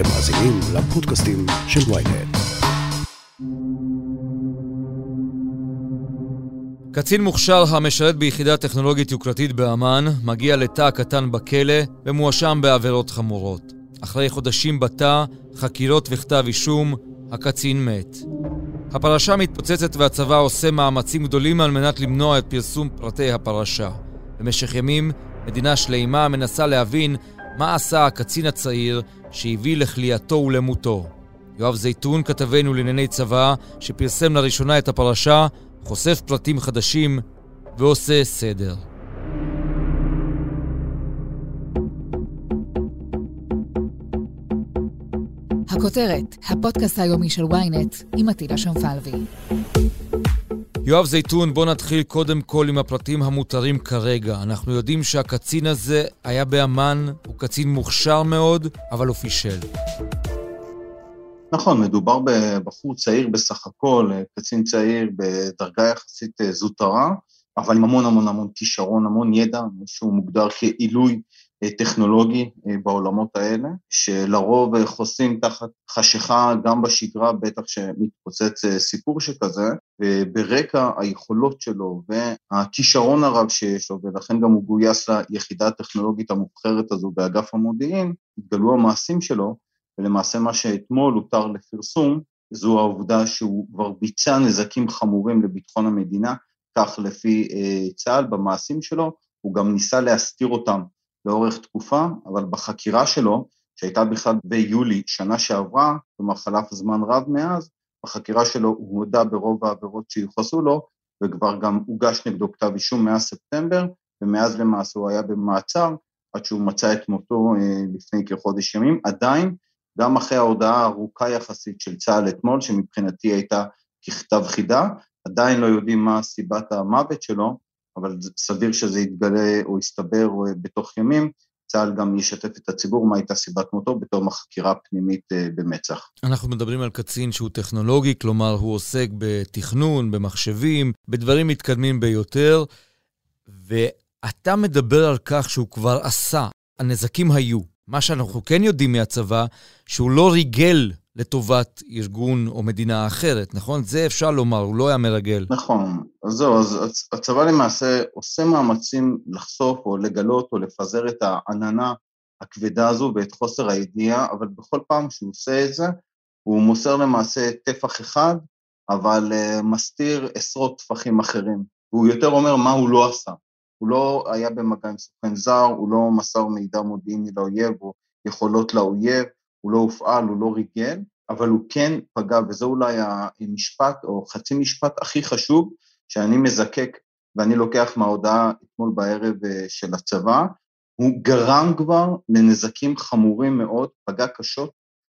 אתם מאזינים לפודקאסטים של ויינט. קצין מוכשר המשרת ביחידה טכנולוגית יוקרתית באמ"ן מגיע לתא קטן בכלא ומואשם בעבירות חמורות. אחרי חודשים בתא, חקירות וכתב אישום, הקצין מת. הפרשה מתפוצצת והצבא עושה מאמצים גדולים על מנת למנוע את פרסום פרטי הפרשה. במשך ימים, מדינה שלימה מנסה להבין מה עשה הקצין הצעיר שהביא לכליאתו ולמותו. יואב זייתון, כתבנו לענייני צבא, שפרסם לראשונה את הפרשה, חושף פרטים חדשים ועושה סדר. הכותרת, הפודקאסט היומי של ynet עם עטילה שומפלבי. יואב זייתון, בוא נתחיל קודם כל עם הפרטים המותרים כרגע. אנחנו יודעים שהקצין הזה היה באמ"ן, הוא קצין מוכשר מאוד, אבל הוא פישל. נכון, מדובר בבחור צעיר בסך הכל, קצין צעיר בדרגה יחסית אה, זוטרה, אבל עם המון המון המון כישרון, המון ידע, שהוא מוגדר כעילוי אה, טכנולוגי אה, בעולמות האלה, שלרוב חוסים תחת חשיכה גם בשגרה, בטח שמתפוצץ סיפור שכזה, וברקע היכולות שלו והכישרון הרב שיש לו, ולכן גם הוא גויס ליחידה הטכנולוגית המובחרת הזו באגף המודיעין, התגלו המעשים שלו, ולמעשה מה שאתמול הותר לפרסום, זו העובדה שהוא כבר ביצע נזקים חמורים לביטחון המדינה, כך לפי אה, צה"ל במעשים שלו, הוא גם ניסה להסתיר אותם לאורך תקופה, אבל בחקירה שלו, שהייתה בכלל ביולי שנה שעברה, כלומר חלף זמן רב מאז, בחקירה שלו הוא הודה ברוב העבירות שיוחסו לו, וכבר גם הוגש נגדו כתב אישום מאז ספטמבר, ומאז למעשה הוא היה במעצר, עד שהוא מצא את מותו אה, לפני כחודש ימים. עדיין גם אחרי ההודעה הארוכה יחסית של צה"ל אתמול, שמבחינתי הייתה ככתב חידה, עדיין לא יודעים מה סיבת המוות שלו, אבל סביר שזה יתגלה או יסתבר בתוך ימים. צה"ל גם ישתף את הציבור מה הייתה סיבת מותו בתום החקירה הפנימית אה, במצ"ח. אנחנו מדברים על קצין שהוא טכנולוגי, כלומר הוא עוסק בתכנון, במחשבים, בדברים מתקדמים ביותר, ואתה מדבר על כך שהוא כבר עשה, הנזקים היו. מה שאנחנו כן יודעים מהצבא, שהוא לא ריגל לטובת ארגון או מדינה אחרת, נכון? זה אפשר לומר, הוא לא היה מרגל. נכון. אז זהו, אז הצבא למעשה עושה מאמצים לחשוף או לגלות או לפזר את העננה הכבדה הזו ואת חוסר הידיעה, אבל בכל פעם שהוא עושה את זה, הוא מוסר למעשה טפח אחד, אבל uh, מסתיר עשרות טפחים אחרים. והוא יותר אומר מה הוא לא עשה. הוא לא היה במגע עם סוכן זר, הוא לא מסר מידע מודיעיני לאויב או יכולות לאויב, הוא לא הופעל, הוא לא ריגל, אבל הוא כן פגע, וזה אולי המשפט או חצי משפט הכי חשוב שאני מזקק ואני לוקח מההודעה אתמול בערב אה, של הצבא, הוא גרם כבר לנזקים חמורים מאוד, פגע קשות,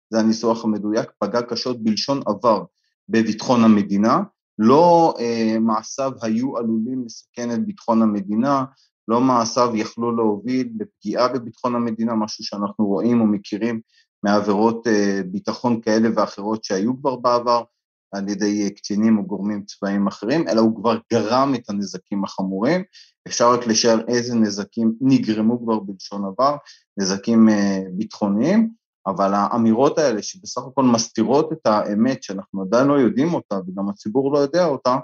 זה הניסוח המדויק, פגע קשות בלשון עבר בביטחון המדינה, לא אה, מעשיו היו עלולים לסכן את ביטחון המדינה, לא מעשיו יכלו להוביל לפגיעה בביטחון המדינה, משהו שאנחנו רואים ומכירים מעבירות אה, ביטחון כאלה ואחרות שהיו כבר בעבר על ידי אה, קצינים או גורמים צבאיים אחרים, אלא הוא כבר גרם את הנזקים החמורים. אפשר רק לשער איזה נזקים נגרמו כבר בלשון עבר, נזקים אה, ביטחוניים, אבל האמירות האלה שבסך הכל מסתירות את האמת שאנחנו עדיין לא יודעים אותה וגם הציבור לא יודע אותה,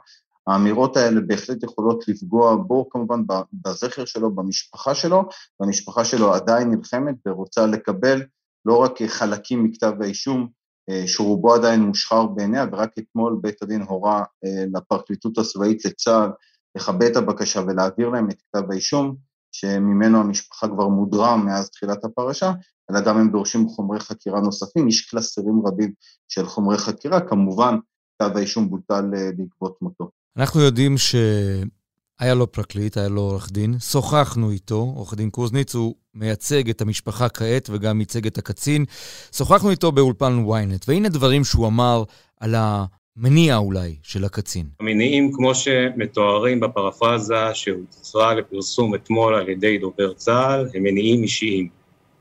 האמירות האלה בהחלט יכולות לפגוע בו כמובן בזכר שלו, במשפחה שלו, והמשפחה שלו עדיין נלחמת ורוצה לקבל לא רק חלקים מכתב האישום, אה, שרובו עדיין מושחר בעיניה, ורק אתמול בית הדין הורה אה, לפרקליטות הצבאית לצה"ל לכבד את הבקשה ולהעביר להם את כתב האישום, שממנו המשפחה כבר מודרה מאז תחילת הפרשה, אלא גם הם דורשים חומרי חקירה נוספים, יש קלסרים רבים של חומרי חקירה, כמובן כתב האישום בוטל אה, בעקבות מותו. אנחנו יודעים שהיה לו פרקליט, היה לו עורך דין, שוחחנו איתו, עורך דין קוזניץ, הוא מייצג את המשפחה כעת וגם ייצג את הקצין. שוחחנו איתו באולפן ynet, והנה דברים שהוא אמר על המניע אולי של הקצין. המניעים כמו שמתוארים בפרפרזה שהוצרה לפרסום אתמול על ידי דובר צה"ל, הם מניעים אישיים.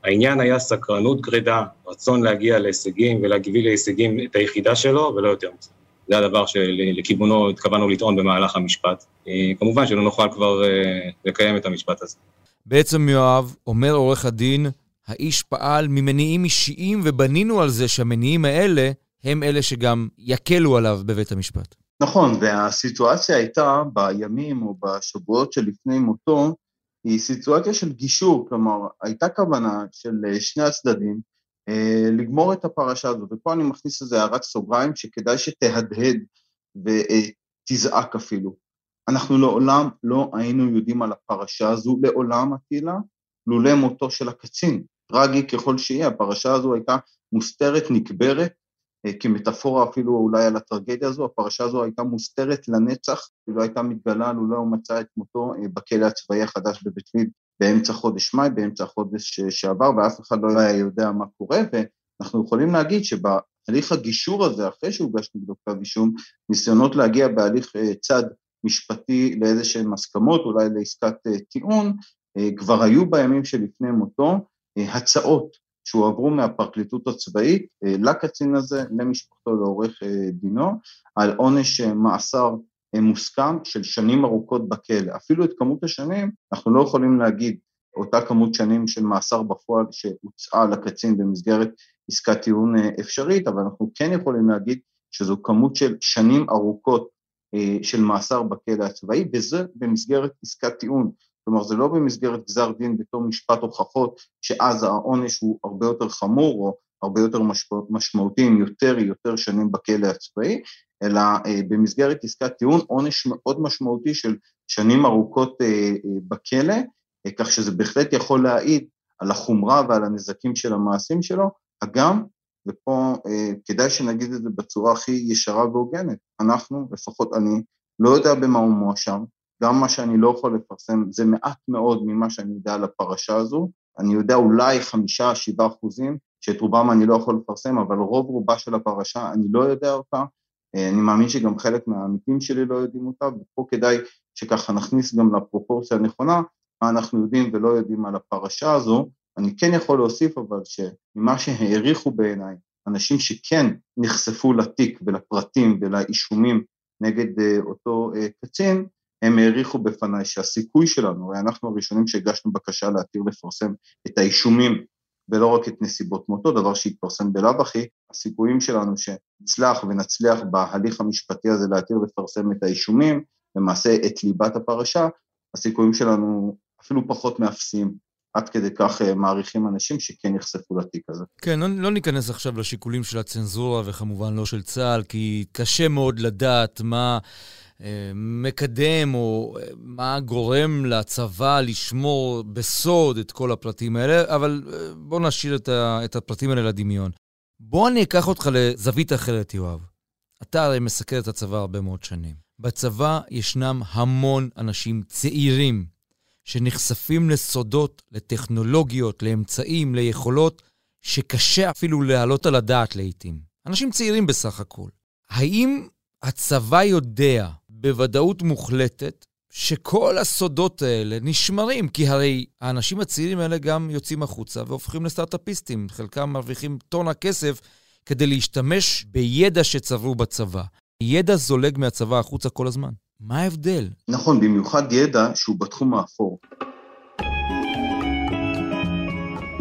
העניין היה סקרנות גרידה, רצון להגיע להישגים ולהגביל להישגים את היחידה שלו ולא יותר מזה. זה הדבר שלכיוונו התכוונו לטעון במהלך המשפט. אה, כמובן שלא נוכל כבר אה, לקיים את המשפט הזה. בעצם יואב, אומר עורך הדין, האיש פעל ממניעים אישיים, ובנינו על זה שהמניעים האלה הם אלה שגם יקלו עליו בבית המשפט. נכון, והסיטואציה הייתה בימים או בשבועות שלפני מותו, היא סיטואציה של גישור, כלומר, הייתה כוונה של שני הצדדים אה, לגמור את הפרשה הזאת, ופה אני מכניס איזה הערת סוגריים שכדאי שתהדהד ותזעק אפילו. אנחנו לעולם לא היינו יודעים על הפרשה הזו, לעולם, אטילה, לולא מותו של הקצין. טרגי ככל שיהיה, הפרשה הזו הייתה מוסתרת, נקברת, אה, כמטאפורה אפילו אולי על הטרגדיה הזו, הפרשה הזו הייתה מוסתרת לנצח, היא לא הייתה מתגלה לולא הוא מצא את מותו אה, בכלא הצבאי החדש בבית ליד באמצע חודש מאי, באמצע החודש שעבר, ואף אחד לא היה יודע מה קורה, ואנחנו יכולים להגיד שבהליך הגישור הזה, אחרי שהוגש נגדו כתב אישום, ניסיונות להגיע בהליך אה, צד משפטי לאיזה שהן הסכמות, אולי לעסקת טיעון, כבר היו בימים שלפני מותו הצעות שהועברו מהפרקליטות הצבאית אה, לקצין הזה, למשפחתו, לעורך אה, דינו, על עונש אה, מאסר מוסכם של שנים ארוכות בכלא. אפילו את כמות השנים אנחנו לא יכולים להגיד אותה כמות שנים של מאסר בפועל שהוצעה לקצין במסגרת עסקת טיעון אפשרית, אבל אנחנו כן יכולים להגיד שזו כמות של שנים ארוכות של מאסר בכלא הצבאי, וזה במסגרת עסקת טיעון. כלומר זה לא במסגרת גזר דין בתור משפט הוכחות, שאז העונש הוא הרבה יותר חמור או הרבה יותר משמעותי עם יותר יותר שנים בכלא הצבאי, אלא אה, במסגרת עסקת טיעון עונש מאוד משמעותי של שנים ארוכות אה, אה, בכלא, כך שזה בהחלט יכול להעיד על החומרה ועל הנזקים של המעשים שלו, הגם, ופה כדאי שנגיד את זה בצורה הכי ישרה והוגנת, אנחנו, לפחות אני, לא יודע במה הוא מואשם, גם מה שאני לא יכול לפרסם זה מעט מאוד ממה שאני יודע על הפרשה הזו, אני יודע אולי חמישה, שבעה אחוזים, שאת רובם אני לא יכול לפרסם, אבל רוב רובה של הפרשה אני לא יודע אותה, אה, אני מאמין שגם חלק מהעמיתים שלי לא יודעים אותה, ופה כדאי שככה נכניס גם לפרופורציה הנכונה, מה אנחנו יודעים ולא יודעים על הפרשה הזו, אני כן יכול להוסיף אבל שממה שהעריכו בעיניי, אנשים שכן נחשפו לתיק ולפרטים ולאישומים נגד אה, אותו אה, קצין, הם העריכו בפניי שהסיכוי שלנו, הרי אנחנו הראשונים שהגשנו בקשה להתיר לפרסם את האישומים ולא רק את נסיבות מותו, דבר שהתפרסם בלאו הכי, הסיכויים שלנו שנצלח ונצליח בהליך המשפטי הזה להתיר לפרסם את האישומים, למעשה את ליבת הפרשה, הסיכויים שלנו אפילו פחות מאפסיים. עד כדי כך אה, מעריכים אנשים שכן נחשפו לתיק הזה. כן, לא, לא ניכנס עכשיו לשיקולים של הצנזורה וכמובן לא של צה"ל, כי קשה מאוד לדעת מה מקדם או אה, מה גורם לצבא לשמור בסוד את כל הפרטים האלה, אבל אה, בוא נשאיר את, ה, את הפרטים האלה לדמיון. בוא אני אקח אותך לזווית אחרת, יואב. אתה הרי מסקר את הצבא הרבה מאוד שנים. בצבא ישנם המון אנשים צעירים שנחשפים לסודות, לטכנולוגיות, לאמצעים, ליכולות, שקשה אפילו להעלות על הדעת לעיתים. אנשים צעירים בסך הכול. האם הצבא יודע בוודאות מוחלטת שכל הסודות האלה נשמרים, כי הרי האנשים הצעירים האלה גם יוצאים החוצה והופכים לסטארט-אפיסטים. חלקם מרוויחים טון הכסף כדי להשתמש בידע שצברו בצבא. ידע זולג מהצבא החוצה כל הזמן. מה ההבדל? נכון, במיוחד ידע שהוא בתחום האפור.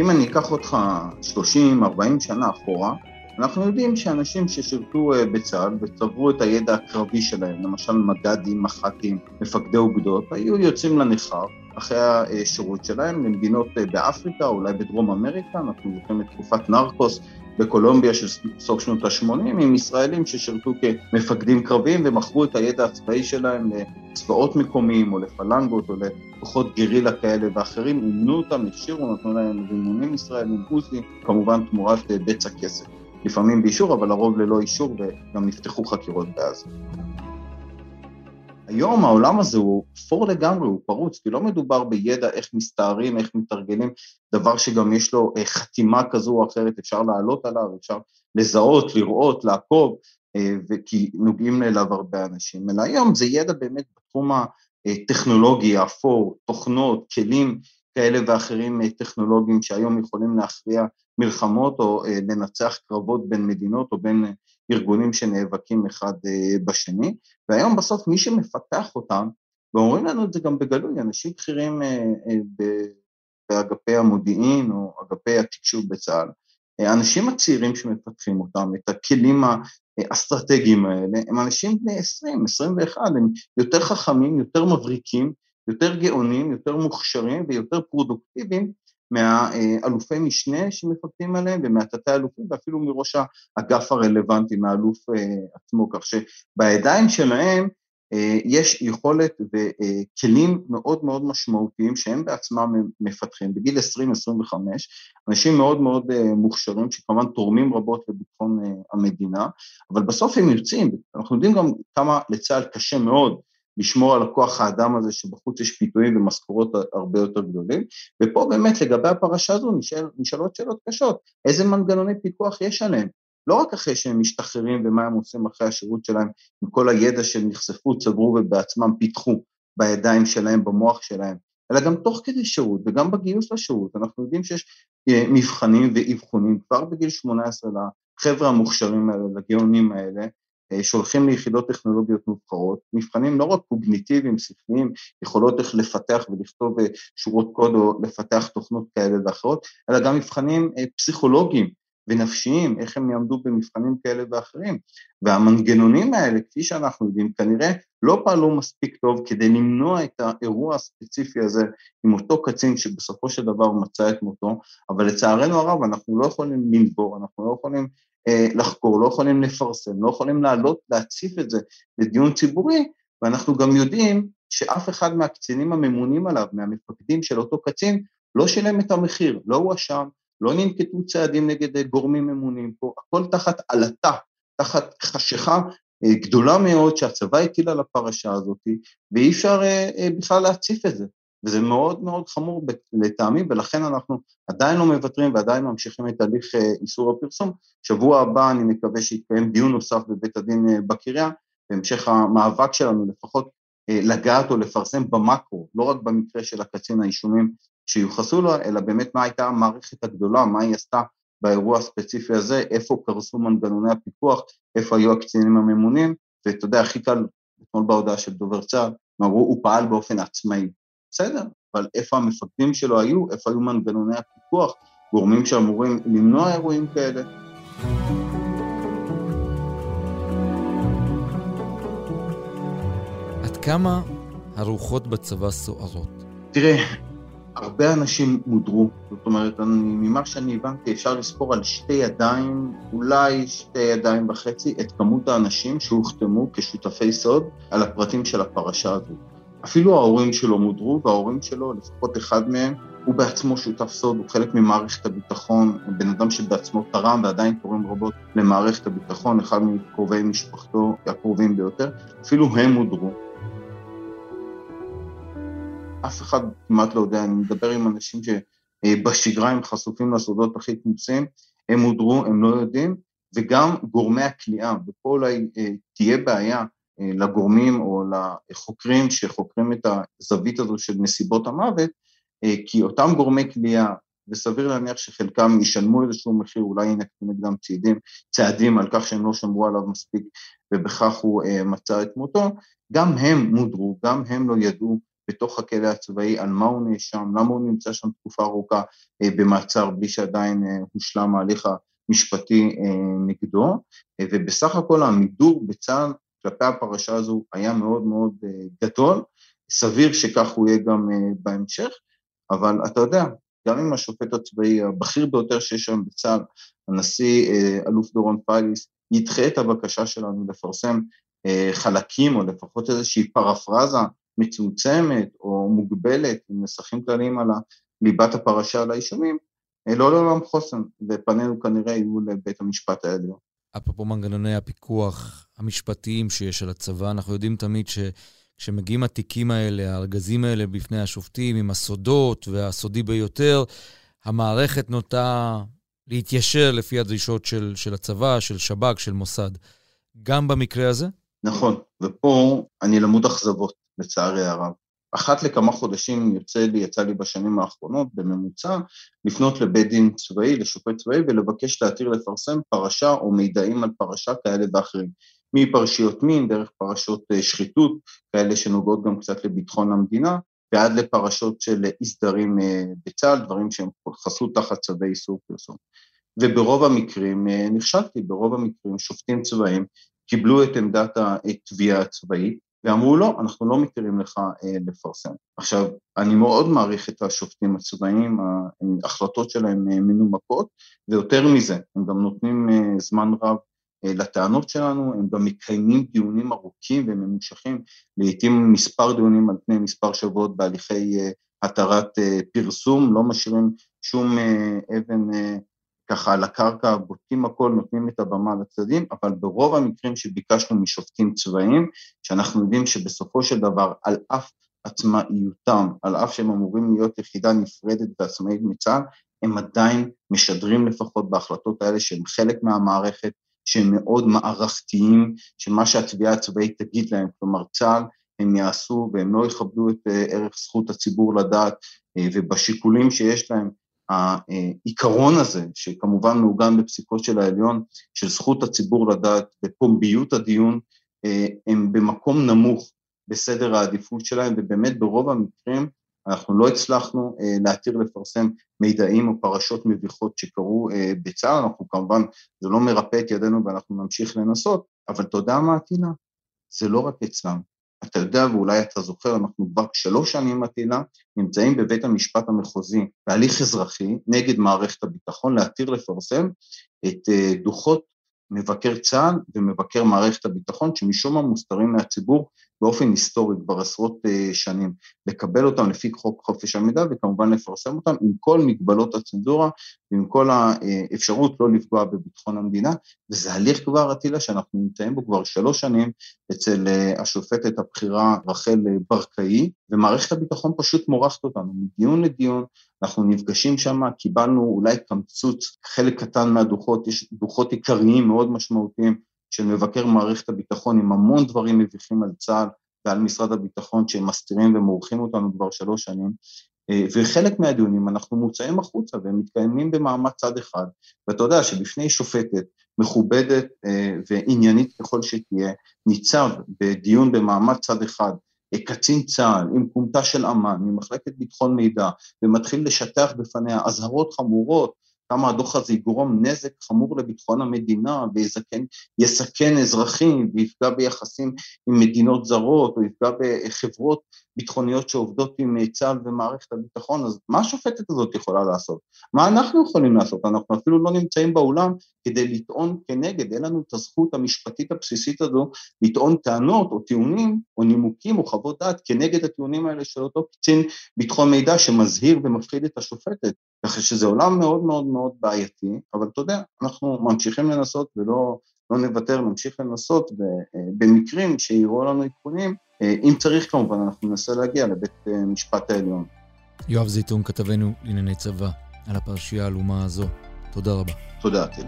אם אני אקח אותך 30-40 שנה אחורה, אנחנו יודעים שאנשים ששירתו אה, בצה"ל וצברו את הידע הקרבי שלהם, למשל מג"דים, מח"טים, מפקדי אוגדות, היו יוצאים לניכר אחרי השירות שלהם למדינות אה, באפריקה, אולי בדרום אמריקה, אנחנו זוכרים את תקופת נרקוס בקולומביה של סוף שנות ה-80, עם ישראלים ששירתו כמפקדים קרביים ומכרו את הידע הצבאי שלהם לצבאות מקומיים או לפלנגות או לכוחות גרילה כאלה ואחרים, אימנו אותם, הכשירו, נתנו להם רימונים ישראלים, עוזי, כמובן תמורת אה, בצע כסף. לפעמים באישור, אבל לרוב ללא אישור, וגם נפתחו חקירות בעזה. היום העולם הזה הוא אפור לגמרי, הוא פרוץ, כי לא מדובר בידע איך מסתערים, איך מתרגלים, דבר שגם יש לו אה, חתימה כזו או אחרת, אפשר לעלות עליו, אפשר לזהות, לראות, לעקוב, אה, כי נוגעים אליו הרבה אנשים, אלא היום זה ידע באמת בתחום הטכנולוגי, האפור, תוכנות, כלים כאלה ואחרים אה, טכנולוגיים שהיום יכולים להכריע מלחמות או אה, לנצח קרבות בין מדינות או בין אה, ארגונים שנאבקים אחד בשני, והיום בסוף מי שמפתח אותם, ואומרים לנו את זה גם בגלוי, אנשים בכירים באגפי המודיעין או אגפי התקשוב בצה"ל. האנשים הצעירים שמפתחים אותם, את הכלים האסטרטגיים האלה, הם אנשים בני 20, 21, הם יותר חכמים, יותר מבריקים, יותר גאונים, יותר מוכשרים ויותר פרודוקטיביים מהאלופי משנה שמפקדים עליהם ומהתתי אלופים ואפילו מראש האגף הרלוונטי, מהאלוף עצמו, כך שבידיים שלהם אה, יש יכולת וכלים מאוד מאוד משמעותיים שהם בעצמם מפתחים. בגיל 20-25, אנשים מאוד מאוד אה, מוכשרים שכמובן תורמים רבות לביטחון אה, המדינה, אבל בסוף הם יוצאים, אנחנו יודעים גם כמה לצה"ל קשה מאוד לשמור על הכוח האדם הזה שבחוץ יש פיתויים ומשכורות הרבה יותר גדולים, ופה באמת לגבי הפרשה הזו נשאל, נשאלות שאלות קשות, איזה מנגנוני פיקוח יש עליהם? לא רק אחרי שהם משתחררים ומה הם עושים אחרי השירות שלהם, עם כל הידע שהם נחשפו, צברו ובעצמם פיתחו בידיים שלהם, במוח שלהם, אלא גם תוך כדי שירות וגם בגיוס לשירות. אנחנו יודעים שיש אה, מבחנים ואבחונים כבר בגיל 18 לחבר'ה המוכשרים האלה, לגאונים האלה, אה, שהולכים ליחידות טכנולוגיות מובחרות, מבחנים לא רק קוגניטיביים, שכליים, יכולות איך לפתח ולכתוב אה, שורות קוד או לפתח תוכנות כאלה ואחרות, אלא גם מבחנים פסיכולוגיים, ונפשיים, איך הם יעמדו במבחנים כאלה ואחרים. והמנגנונים האלה, כפי שאנחנו יודעים, כנראה לא פעלו מספיק טוב כדי למנוע את האירוע הספציפי הזה עם אותו קצין שבסופו של דבר מצא את מותו, אבל לצערנו הרב אנחנו לא יכולים לנבור, אנחנו לא יכולים אה, לחקור, לא יכולים לפרסם, לא יכולים לעלות, להציף את זה לדיון ציבורי, ואנחנו גם יודעים שאף אחד מהקצינים הממונים עליו, מהמפקדים של אותו קצין, לא שילם את המחיר, לא הואשם, לא ננקטו צעדים נגד אה, גורמים ממונים פה, הכל תחת עלטה, תחת חשיכה אה, גדולה מאוד שהצבא הטיל על הפרשה הזאת, ואי אפשר אה, בכלל להציף את זה. וזה מאוד מאוד חמור לטעמי, ולכן אנחנו עדיין לא מוותרים ועדיין ממשיכים את הליך איסור הפרסום. שבוע הבא אני מקווה שיתקיים דיון נוסף בבית הדין בקריה, בהמשך המאבק שלנו לפחות לגעת או לפרסם במקרו, לא רק במקרה של הקצין האישומים שיוחסו לו, אלא באמת מה הייתה המערכת הגדולה, מה היא עשתה באירוע הספציפי הזה, איפה קרסו מנגנוני הפיקוח, איפה היו הקצינים הממונים, ואתה יודע, הכי קל, אתמול בהודעה של דובר צה"ל, הם אמרו, הוא פעל באופן עצמאי. בסדר, אבל איפה המפקדים שלו היו, איפה היו מנגנוני הפיקוח, גורמים שאמורים למנוע אירועים כאלה. עד כמה הרוחות בצבא סוערות? תראה, הרבה אנשים מודרו, זאת אומרת, אני, ממה שאני הבנתי, אפשר לספור על שתי ידיים, אולי שתי ידיים וחצי, את כמות האנשים שהוחתמו כשותפי סוד על הפרטים של הפרשה הזו. אפילו ההורים שלו מודרו, וההורים שלו, לפחות אחד מהם, הוא בעצמו שותף סוד, הוא חלק ממערכת הביטחון, בן אדם שבעצמו תרם ועדיין תורם רבות למערכת הביטחון, אחד מקרובי משפחתו הקרובים ביותר, אפילו הם מודרו. אף אחד כמעט לא יודע, אני מדבר עם אנשים שבשגרה הם חשופים לסודות הכי כמוסים, הם הודרו, הם לא יודעים, וגם גורמי הכליאה, ופה אולי אה, תהיה בעיה אה, לגורמים או לחוקרים שחוקרים את הזווית הזו של נסיבות המוות, אה, כי אותם גורמי כליאה, וסביר להניח שחלקם ישלמו איזשהו מחיר, אולי ינקטו נגדם צעדים, צעדים על כך שהם לא שמרו עליו מספיק ובכך הוא מצא את מותו, גם הם מודרו, גם הם לא ידעו בתוך הכלא הצבאי, על מה הוא נאשם, למה הוא נמצא שם תקופה ארוכה אה, במעצר בלי שעדיין אה, הושלם ההליך המשפטי אה, נגדו, ובסך הכל המידור בצה"ל כלפי הפרשה הזו היה מאוד מאוד גדול, סביר שכך הוא יהיה גם בהמשך, אבל אתה יודע, גם אם השופט הצבאי הבכיר ביותר שיש שם בצה"ל, הנשיא אלוף דורון פייליס, ידחה את הבקשה שלנו לפרסם חלקים או לפחות איזושהי פרפרזה מצומצמת או מוגבלת, עם נסחים כלליים על ליבת הפרשה על האישומים, לא לעולם חוסן, ופנינו כנראה יהיו לבית המשפט העליון. אפרופו מנגנוני הפיקוח המשפטיים שיש על הצבא, אנחנו יודעים תמיד שכשמגיעים התיקים האלה, הארגזים האלה בפני השופטים, עם הסודות והסודי ביותר, המערכת נוטה להתיישר לפי הדרישות של, של הצבא, של שב"כ, של מוסד. גם במקרה הזה? נכון, ופה אני למוד אכזבות. לצערי הרב. אחת לכמה חודשים יוצא לי, יצא לי בשנים האחרונות, בממוצע, לפנות לבית דין צבאי, לשופט צבאי, ולבקש להתיר לפרסם פרשה או מידעים על פרשה כאלה ואחרים. מפרשיות מין, דרך פרשות אה, שחיתות, כאלה שנוגעות גם קצת לביטחון המדינה, ועד לפרשות של אי סדרים בצה"ל, דברים שהם חסו תחת צווי איסור פרסום. וברוב המקרים נכשלתי, ברוב המקרים שופטים צבאיים קיבלו את עמדת התביעה הצבאית ואמרו לא, אנחנו לא מתירים לך אה, לפרסם. עכשיו, אני מאוד מעריך את השופטים הצבאיים, ההחלטות שלהם אה, מנומקות, ויותר מזה, הם גם נותנים אה, זמן רב אה, לטענות שלנו, הם גם מקיימים דיונים ארוכים וממושכים, לעיתים מספר דיונים על פני מספר שבועות בהליכי אה, התרת אה, פרסום, לא משאירים שום אה, אבן אה, ככה על הקרקע, בודקים הכל, נותנים את הבמה לצדדים, אבל ברוב המקרים שביקשנו משופטים צבאיים, שאנחנו יודעים שבסופו של דבר, על אף עצמאיותם, על אף שהם אמורים להיות יחידה נפרדת ועצמאית מצה"ל, הם עדיין משדרים לפחות בהחלטות האלה שהם חלק מהמערכת, שהם מאוד מערכתיים, שמה שהתביעה הצבאית תגיד להם, כלומר צה"ל, הם יעשו והם לא יכבדו את אה, ערך זכות הציבור לדעת, אה, ובשיקולים שיש להם העיקרון הזה, שכמובן מעוגן בפסיקות של העליון, של זכות הציבור לדעת ופומביות הדיון, אה, הם במקום נמוך בסדר העדיפות שלהם, ובאמת ברוב המקרים אנחנו לא הצלחנו אה, להתיר לפרסם מידעים או פרשות מביכות שקרו אה, בצה"ל, אנחנו כמובן, זה לא מרפא את ידינו ואנחנו נמשיך לנסות, אבל אתה יודע מה, עטילה? זה לא רק אצלם. אתה יודע ואולי אתה זוכר, אנחנו כבר שלוש שנים מטילה, נמצאים בבית המשפט המחוזי בהליך אזרחי נגד מערכת הביטחון להתיר לפרסם את אה, דוחות מבקר צה"ל ומבקר מערכת הביטחון, שמשום מה מוסתרים מהציבור באופן היסטורי כבר עשרות אה, שנים, לקבל אותם לפי חוק חופש המידע וכמובן לפרסם אותם עם כל מגבלות הצנזורה ועם כל האפשרות לא לפגוע בביטחון המדינה, וזה הליך כבר, אטילה, שאנחנו נמצאים בו כבר שלוש שנים אצל אה, השופטת הבכירה רחל ברקאי, ומערכת הביטחון פשוט מורחת אותנו מדיון לדיון, אנחנו נפגשים שם, קיבלנו אולי קמצוץ, חלק קטן מהדוחות, יש דוחות עיקריים מאוד משמעותיים של מבקר מערכת הביטחון עם המון דברים מביכים על צה"ל ועל משרד הביטחון שהם מסתירים ומורחים אותנו כבר שלוש שנים, אה, וחלק מהדיונים אנחנו מוצאים החוצה והם מתקיימים במעמד צד אחד, ואתה יודע שבפני שופטת מכובדת אה, ועניינית ככל שתהיה, ניצב בדיון במעמד צד אחד קצין צה"ל עם כומתה של אמ"ן, ממחלקת ביטחון מידע, ומתחיל לשטח בפניה אזהרות חמורות כמה הדוח הזה יגרום נזק חמור לביטחון המדינה ויסכן אזרחים ויפגע ביחסים עם מדינות זרות או יפגע בחברות ביטחוניות שעובדות עם צה"ל ומערכת הביטחון, אז מה השופטת הזאת יכולה לעשות? מה אנחנו יכולים לעשות? אנחנו אפילו לא נמצאים באולם כדי לטעון כנגד, אין לנו את הזכות המשפטית הבסיסית הזו לטעון טענות או טיעונים או נימוקים או חוות דעת כנגד הטיעונים האלה של אותו קצין ביטחון מידע שמזהיר ומפחיד את השופטת. ככה שזה עולם מאוד מאוד מאוד בעייתי, אבל אתה יודע, אנחנו ממשיכים לנסות ולא לא נוותר, נמשיך לנסות, ובמקרים שיראו לנו עדכונים, אם צריך כמובן, אנחנו ננסה להגיע לבית משפט העליון. יואב זיתון, כתבנו לענייני צבא, על הפרשייה העלומה הזו. תודה רבה. תודה, טיל.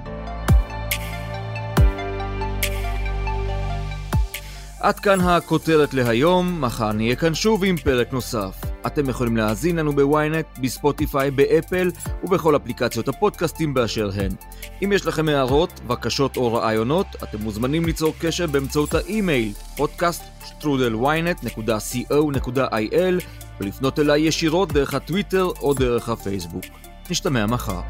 עד כאן הכותרת להיום, מחר נהיה כאן שוב עם פרק נוסף. אתם יכולים להאזין לנו בוויינט, בספוטיפיי, באפל ובכל אפליקציות הפודקאסטים באשר הן. אם יש לכם הערות, בקשות או רעיונות, אתם מוזמנים ליצור קשר באמצעות האימייל podcaststrudelwynet.co.il ולפנות אליי ישירות דרך הטוויטר או דרך הפייסבוק. נשתמע מחר.